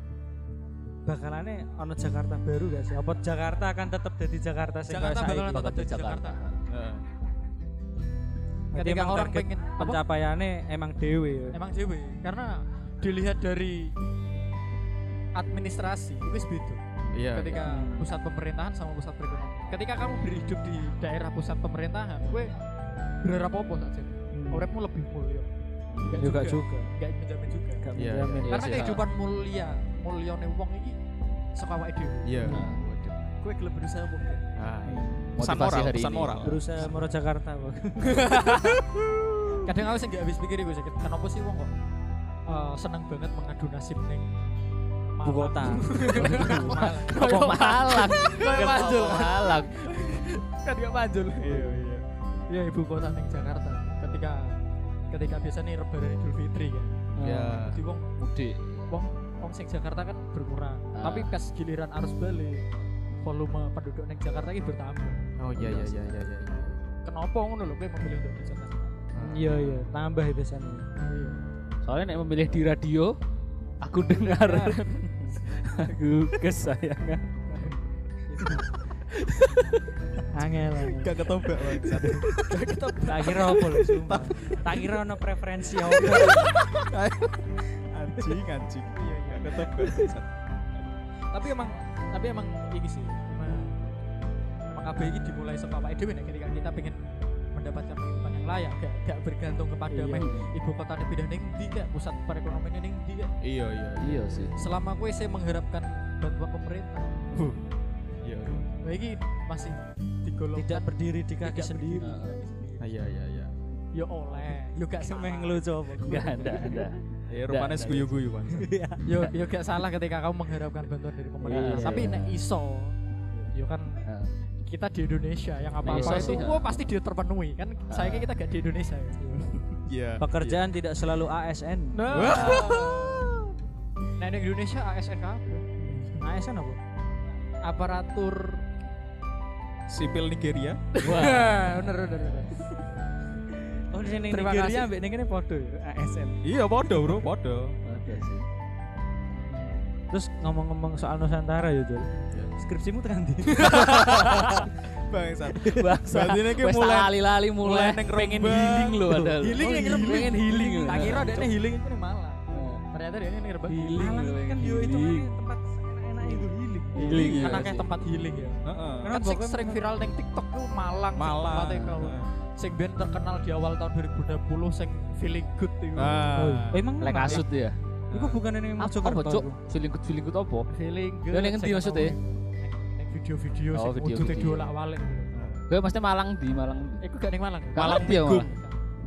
bakalane ana Jakarta baru gak sih? Apa Jakarta akan tetap jadi Jakarta sing Jakarta kaya bakalan saiki? tetap jadi Jakarta. Jakarta. Heeh. Ketika emang orang pengen apa? pencapaiannya emang dewe ya. Emang dewe karena dilihat dari administrasi itu beda. Iya. ketika pusat pemerintahan sama pusat perekonomian. Ketika kamu berhidup di daerah pusat pemerintahan, gue berharap apa saja? Hmm. Uripmu lebih mulia. Enggak Juga juga. Enggak menjamin juga. Gak Iya, menjamin. iya. Karena sih, kehidupan mulia, mulyane wong iki saka awake dhewe. Iya. Gue gelem berusaha apa? Ah, Motivasi Pesan moral, hari pesan ini. moral. Berusaha moro Jakarta, Bang. Kadang aku sih enggak habis pikir gue sakit. Kenapa sih wong kok eh, seneng banget mengadu nasib ning Ibu kota. Apa Malang? Apa Malang. kan gak manjul. Iya, iya. Ya ibu kota ning Jakarta. Ketika ketika biasanya lebaran Idul Fitri kan. Iya. Jadi wong Mudik. wong wong sing Jakarta kan berkurang. Ah. Tapi pas giliran arus balik volume penduduk ning Jakarta ini bertambah. Oh iya iya iya iya. iya. Kenapa ngono lho kowe memilih untuk di Jakarta? Iya iya, tambah ya biasanya. Iya. Soalnya nek memilih di radio, aku dengar. aku kesayangan. Angel. Gak ketebak bangsat. Tak kira apa lho, sumpah. Tak kira ono preferensi apa. Anjing anjing. Iya iya. Gak bangsat. Tapi emang tapi emang iki sih. Emang, emang kabeh iki dimulai saka awake dhewe nek ketika kita pengen mendapatkan kehidupan yang layak gak, gak bergantung kepada Iya. ibu kota pindah ning ndi gak pusat perekonomian ning ndi gak Iya iya. Iya sih. selama gue saya mengharapkan bantuan pemerintah Iya. Nah, ini masih digolong tidak berdiri di kaki tidak sendiri berdiri. Iya iya iya. ya oleh yo gak semeh ngelucu apa Enggak ada, ada. Eh rupanya guyu-guyu kan. Iya. yo yo gak salah ketika kamu mengharapkan bantuan dari pemerintah Iya, tapi iya. nek iso yo kan Nah, kita di Indonesia yang apa-apa itu sih, wah pasti dia terpenuhi kan saya kita gak di Indonesia ya. Iya. pekerjaan tidak selalu ASN Nah, nah di Indonesia ASN kabeh. ASN apa aparatur Sipil Nigeria. Wah, bener bener bener. oh di sini Terima Nigeria kasih. ambek ning kene podo ya ASN Iya podo bro, podo. ada sih. terus ngomong-ngomong soal Nusantara ya Jul Iya. skripsimu tekan di Bangsat. Bangsa. Berarti ini ki mulai- lali-lali mulai mulai pengen healing loh padahal. Healing Oh, yang ngerembang. pengen healing. Tak kira dia healing itu nih malah. Ternyata dia ini ngerebak. Healing Malang kan yo itu healing ya. Karena kayak tempat healing ya. Heeh. Karena Kan sing pokoknya- sering viral neng TikTok tuh Malang. sing Malang. tempatnya kau. Sing ben terkenal di awal tahun 2020 sing feeling good itu. Ah. Oh, emang Lek Malang? kasut ya. Iku bukan ini Apa Mojokerto cuk? iku. Feeling good feeling good apa? Feeling good. Lah, ning endi sing maksudnya? Neng neng video-video Oh, sing video-video. wujudnya diolak-walik. Gue pasti Malang di Malang. Iku gak ning Malang. Malang ngerti malah.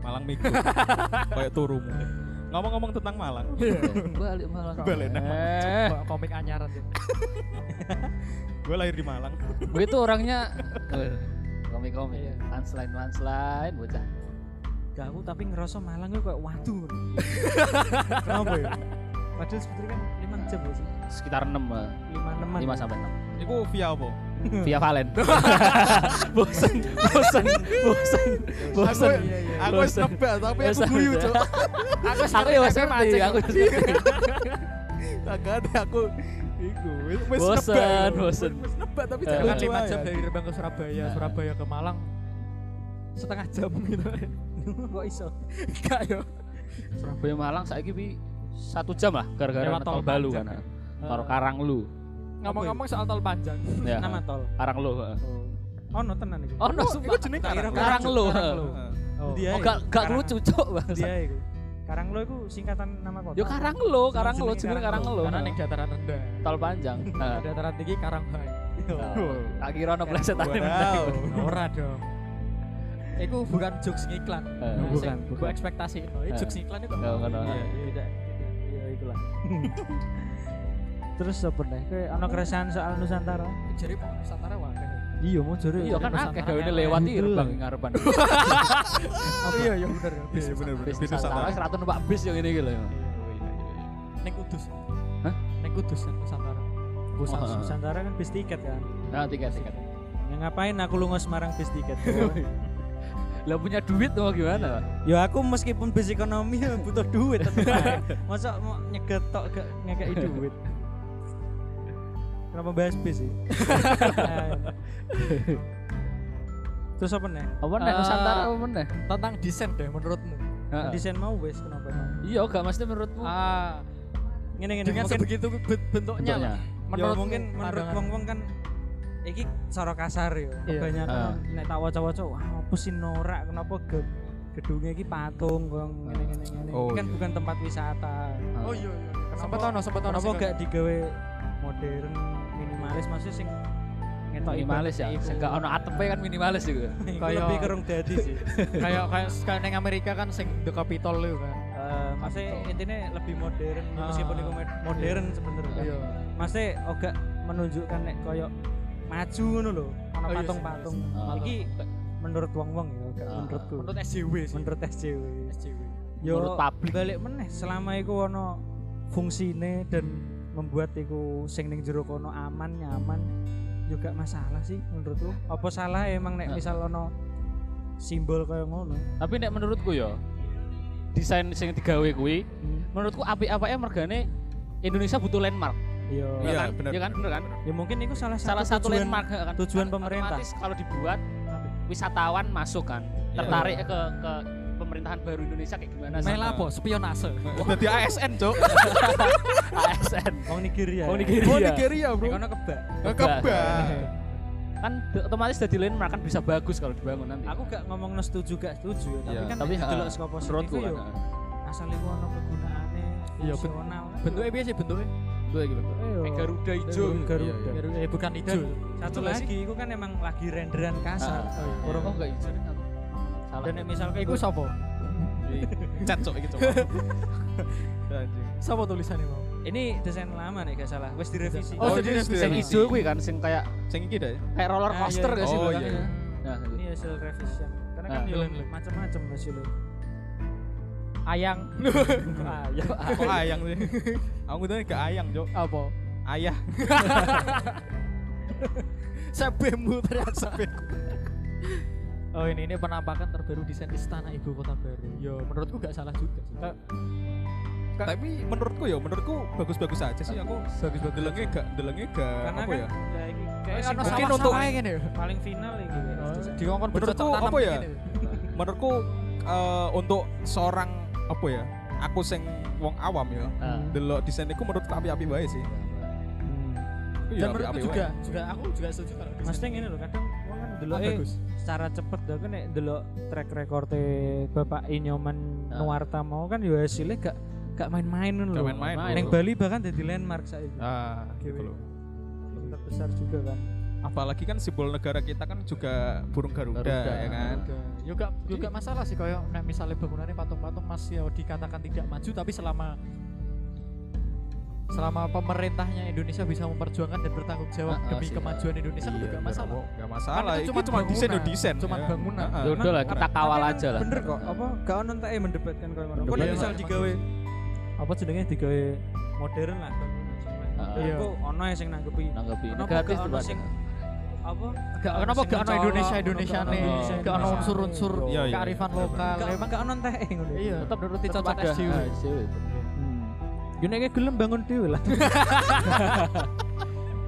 Malang Minggu. Kayak turumu. Ngomong-ngomong tentang Malang. Balik Malang. Balik nang Eh, Kok komik anyaran tuh. Gue lahir di Malang. gue itu orangnya eh, komik-komik. Iya. Punchline punchline bocah. Gak aku tapi ngerasa Malang itu kayak watu. Kenapa ya? Padahal sebetulnya kan 5 jam loh sih. Sekitar 6 5 6 5 sampai 6. Iku via apa? Via Valen. bosen, bosen, bosen, bosen. Aku- Aku wis nebak tapi aku guyu, Cuk. Aku Aku ya wis ngerti, aku wis ngerti. Kagak ada aku iku wis Bosen, nebak. bosen. Wis nebak tapi Eh. lima aja. jam dari Rembang ke Surabaya, Nah. Surabaya ke Malang setengah jam gitu. Kok iso? Enggak yo. Surabaya Malang saiki pi satu jam lah gara-gara tol Balu kan. ya. Tol Karanglu. Ngomong-ngomong soal tol panjang. Ya. Nama tol. Karanglu. heeh. Oh, no tenan iki. Oh, no, Oh, sumpah. iku jeneng Tak kira Karang. Karanglu. Heeh. Oh. Dia Oh, gak gak Karang- lucu cuk. Dia iku. Karanglo iku singkatan nama kota. Yo Karanglu, Karanglu Jenenge jenenge Karanglo. Karanglu. Karena ning dataran rendah. tol panjang. Dataran tinggi Karanghai. Oh. Tak kira ono plesetane. Ora dong. Iku bukan jokes Sing bukan, bukan. ekspektasi jokes iklan itu. Ya, ngono. Iya, tidak. Ya itulah. Terus apa nih? Kayak ono keresahan soal Nusantara. Jadi mau Nusantara wae. Iya, mau jare. Iya kan akeh gawe lewat iki Betul. Rebang ngarepan. Oh iya iya bener. Iya bener bener. Bis Bis Nusantara Nusantara. wis ratu numpak bis yo ngene iki lho. Ning Kudus. Hah? Ning Kudus kan Nusantara. Oh, Nusantara kan bis tiket kan. Nah, tiket-tiket. Ya ngapain aku lunga Semarang bis tiket? Lah punya duit mau gimana, Pak? ya aku meskipun bis ekonomi ya butuh duit tetep. Masa mau nyeget tok gak ngekei duit. Kenapa bahas bis sih? Terus apa nih? Apa nek Eh, Nusantara apa meneh? Tentang desain deh menurutmu. Heeh. Desain mau wes kenapa? Iya, gak mesti menurutmu. Ah, Ngene ngene dengan mungkin sebegitu be- bentuknya Bentuknya. lah. ya Menurut mungkin menurut wong-wong kan iki cara kasar ya. Kebanyakan nek tak waca-waca wah apa sih norak kenapa ge gedungnya iki patung kok ngene ngene ngene. Oh, Ini kan iya. bukan tempat wisata. Oh iya iya. Sempat ono, sempat ono. Kenapa gak digawe modern minimalis maksudnya sing ngetok minimalis ya. Sing gak ono atepe kan minimalis juga. Kayak Kayak- lebih kerung dadi sih. kayak kayak kayak neng Amerika kan sing The Capitol itu kan. Eh, maksudnya intinya lebih modern Ah. meskipun itu mod- modern sebenarnya. Iya. Maksudnya oga menunjukkan nek koyo maju ngono lho, ana Oh iya, patung-patung. sih, iya. Iki menurut wong-wong ya, gak Ah. menurutku. Menurut SJW sih. Menurut SJW. SJW. Yo Menurut publik. balik meneh selama iku ono fungsine dan membuat iku sing ning jero kono aman nyaman juga masalah sih menurutku. Apa salah emang nek Nah. misal ono simbol kaya ngono? Tapi nek menurutku ya desain sing digawe kuwi menurutku apik-apike mergane Indonesia butuh landmark. Iya. Iya, kan? bener. Iya kan? Bener kan? Ya mungkin itu salah satu Salah satu tujuan landmark kan. tujuan Kan pemerintah. Otomatis kalau dibuat wisatawan masuk kan, Iya. tertarik ke ke pemerintahan baru Indonesia kayak gimana sih? Mela apa? Spionase. Dadi ASN, Cuk. ASN. Wong Nigeria. Oh ya? Nigeria. Oh Nigeria, Bro. kono kebak. Kebak. kan otomatis jadi landmark kan bisa bagus kalau dibangun nanti. Aku gak ngomong no setuju gak setuju ya, tapi Iya, kan tapi delok saka positif kan. yo asal iku ono kegunaane Iya, fungsional. bentuknya biasa sih bentuknya gitu. Ayo. Kayak Garuda hijau. Garuda. Garu- eh bukan hijau satu lagi iku kan emang lagi renderan kasar. Orang Oh enggak hijau. Salah. dan nek misal kayak Iku sopo? Cat cok gitu. Anjing. Sopo tulisannya mau? ini desain lama nih gak salah, wis direvisi. Oh, Oh, jadi ini revisi. Sing direvisi. hijau kuwi kan sing kayak Sing iki ya. kayak roller Ah, coaster iya. gak sih Oh, belakangnya? iya. Nah, gitu. ini hasil revision. Karena kan Ah. macam-macam hasilnya. Ayang. Ayam. Kok ayang sih? Aku tuh ke ayang, Cok. Apa? Ayah. Sebemu ternyata. Oh ini ini penampakan terbaru desain istana ibu kota baru. Yo menurutku gak salah juga sih. Ka- Tapi menurutku ya, menurutku bagus-bagus aja sih aku. Bagus-bagus. Delengnya gak, delengnya gak Karena apa kan ya? ya kayak mungkin sama untuk- ya. paling final iki. Oh, desain. Dikongkon Menurutku apa ya? gini. Menurutku eh, untuk seorang apa ya? Aku sing wong awam ya. Ah. Delok desain iku menurutku api-api wae sih. Hmm. Iku Dan ya menurutku juga juga aku juga setuju kalau. Maksudnya ngene lho, kadang wong kan delok bagus. Secara cepet dah kan nek delok track record Bapak Inyoman Ah. Nuwarta mau kan yo hasilnya gak gak main-main ngono Gak main-main, Neng. Bali bahkan jadi landmark saiki. Ah, gitu loh. Terbesar juga kan. Apalagi kan simbol negara kita kan juga burung Garuda, Garuda. ya kan. Juga juga masalah sih kayak nek misalnya bangunannya patung-patung masih ya dikatakan tidak maju tapi selama selama pemerintahnya Indonesia bisa memperjuangkan dan bertanggung jawab Ah, ah, demi sih, kemajuan Indonesia kan Iya, juga masalah. Gak masalah. Kan itu cuma cuma desain bangunan, desain. cuma ya. bangunan. Ya udah lah, kita kawal Tapi aja lah. Bener kok, apa gak ono entek mendebatkan koyo ngono. Kok Iya, iya, misal digawe apa jenenge digawe modern lah bangunan. Iya. Kok ono yang sing nanggepi Nanggapi Kenapa negatif gak tuh ono Pak. sing- apa Gak kenapa gak ono Indonesia Indonesia nih, Indonesia gak ono unsur-unsur Iya, iya. kearifan lokal. Gak Emang gak ono entek ngono. iya, tetap nuruti Tetep cocok ada. Yo nek gelem bangun dhewe lah.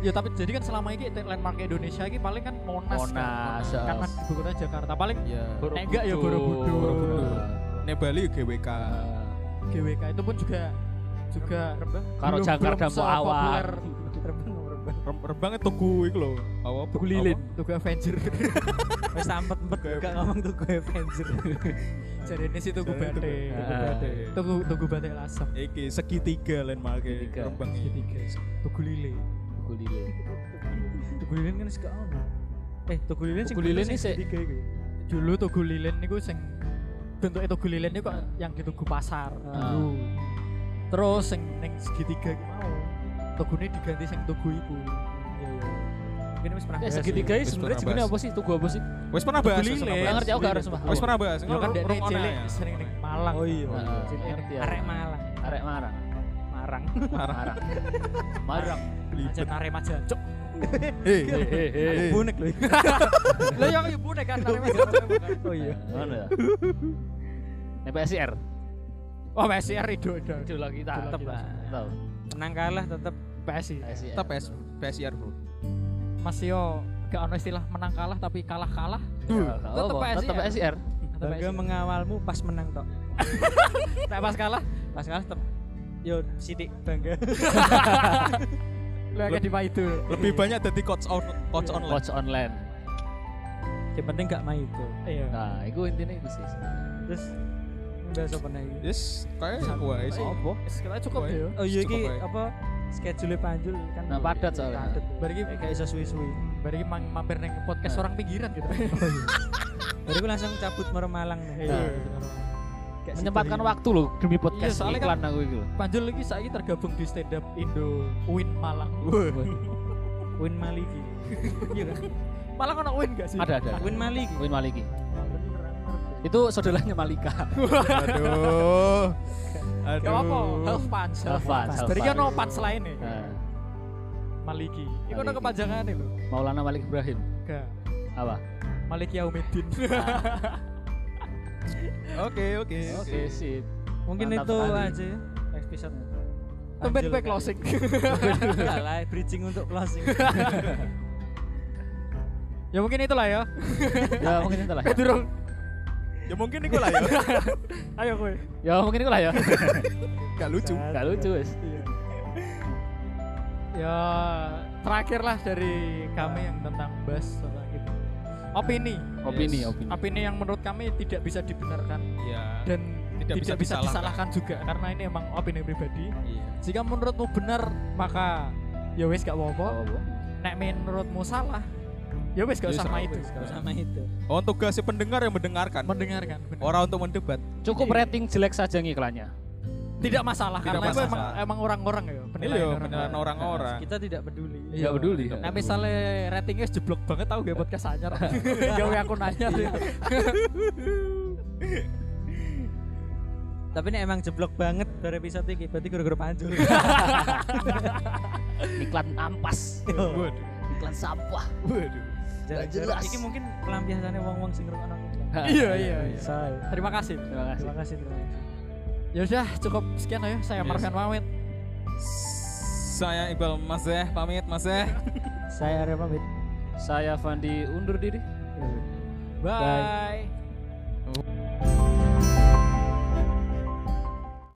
Ya tapi jadi kan selama ini landmark Indonesia ini paling kan Monas, Monas, kan. ya. karena ibu kota Jakarta paling Iya. Nek enggak ya Borobudur. Borobudur. Nek Bali GWK. Ah. GWK itu pun juga juga Karo Jakarta mau awal. Sepopuler Rem- Rebang itu tugu iku lho. Apa? Tugu Lilin, Tugu Avenger. Wis sampet-empet gak ngomong tuh gue Avenger. Jadi ini sih Tugu Batik. Tugu- Tugu. Batik. Tugu Tugu Batik Lasem. Iki segitiga landmark Segitiga. Rembang Segitiga. Tugu Lilin. Tugu lilin. Tugu lilin kan gak ono. Eh, tugu lilin sing Tugu lilin iku. Dulu Tugu Lilin niku sing bentuknya Tugu Lilin niku kok yang di Tugu Pasar Ah. dulu. Terus sing ning segitiga iku mau Tugune diganti sing Tugu iku. Mungkin wis pernah bahas segitiga sih. ini Wis sebenarnya jenenge apa sih? Tugu apa sih? Wis pernah bahas. Tugu wis pernah Lilin. Nggak bahas. ngerti aku gak harus Wis pernah bahas. Ya kan ono cilik ya. sering ning Malang. Oh iya. Ah, ngerti ya. Arek Malang. Arek Marang. Marang. Marang. Marang. Aja Arema jancuk. Hei, Hehehe. Bonek lho. Lah yang ibu nek kan Arema jancuk. Oh iya. Mana ya? Nih PSIR. Oh, PSIR itu itu. Idola kita. Tetep lah. Tahu. Menang kalah tetep PSI. PSIR. Tetap PS PSIR, Bro. Mas yo gak ono istilah menang kalah tapi kalah kalah. Tetep Tetep PSIR. Tetep PSIR. bangga mengawalmu pas menang tok. Tak pas kalah. Pas kalah tetep yo sidik bangga. Kayak di itu. Lebih banyak dari coach on coach Iya. online. Watch online. Yang penting gak main itu. Iya. Nah, itu intinya itu sih. Terus udah sopan lagi. Yes, kayak wae sih. Apa? Sekarang cukup Woy. ya. Oh iya Cukup iki apa schedule panjul kan. Nah, padat soalnya. Padat. Bari iki Kayak iso suwi-suwi. bari iki mang- mampir neng podcast orang pinggiran gitu. Jadi gue langsung cabut merem Malang. Iya. Kayak Menyempatkan waktu loh demi podcast Iya, soalnya kan- iklan aku itu. Panjul lagi saya tergabung di stand up Indo Win Malang. Win Maliki. Iya kan? Malang ono Win gak sih? Ada ada. Win Maliki. Win Maliki. Itu saudaranya Malika. Aduh. Aduh. Gak apa, half punch. Half iki punch. ono punch lain nih. Nah, Maliki. Iku ono kepanjangan lho. Maulana Malik Ibrahim. Gak. Apa? Maliki Yaumidin. Oke, oke, Oke, sip. Mungkin Mantap itu sekali. aja ya, episode. Tumben Panjul gue closing. Enggak lah, bridging untuk closing. ya mungkin itulah ya. Ya mungkin itu lah. Eh durung. Ya mungkin iku lah ya. Ayo kowe. Ya mungkin itu lah ya. Gak lucu. Gak lucu wes. Ya terakhir lah dari kami yang tentang bas tentang itu opini Opini, Yes. opini. opini yang menurut kami tidak bisa dibenarkan Iya. dan Tidak tidak, bisa bisa, disalahkan. disalahkan juga karena ini emang opini pribadi Iya. jika menurutmu benar maka ya wes gak apa-apa Apa? nek menurutmu salah ya wes gak Ya usah sama salah, itu sama itu Oh, tugas si pendengar yang mendengarkan. mendengarkan benar. Orang untuk mendebat. Cukup rating jelek saja ngiklannya. tidak masalah Tidak karena itu masalah. emang emang orang-orang ya penilaian Iya, orang-orang. penilaian orang-orang. kita tidak peduli Iya. Nggak peduli. Nah misalnya ratingnya jeblok banget tahu gak podcast anyar Gawe aku nanya tapi ini emang jeblok banget dari episode ini berarti gara-gara panjul Iklan ampas. Waduh. Iklan sampah. Waduh. Jarang-jarang. jelas. Iki mungkin pelampiasannya wong-wong sing ngrungokno iklan. Iya iya iya Saya. Terima kasih Terima kasih. Terima kasih, terima kasih. Ya udah cukup sekian ayo saya Yes. Marvian pamit Saya Iqbal Mazeh pamit Mazeh. Saya Arya pamit. Saya Fandi undur diri. Bye.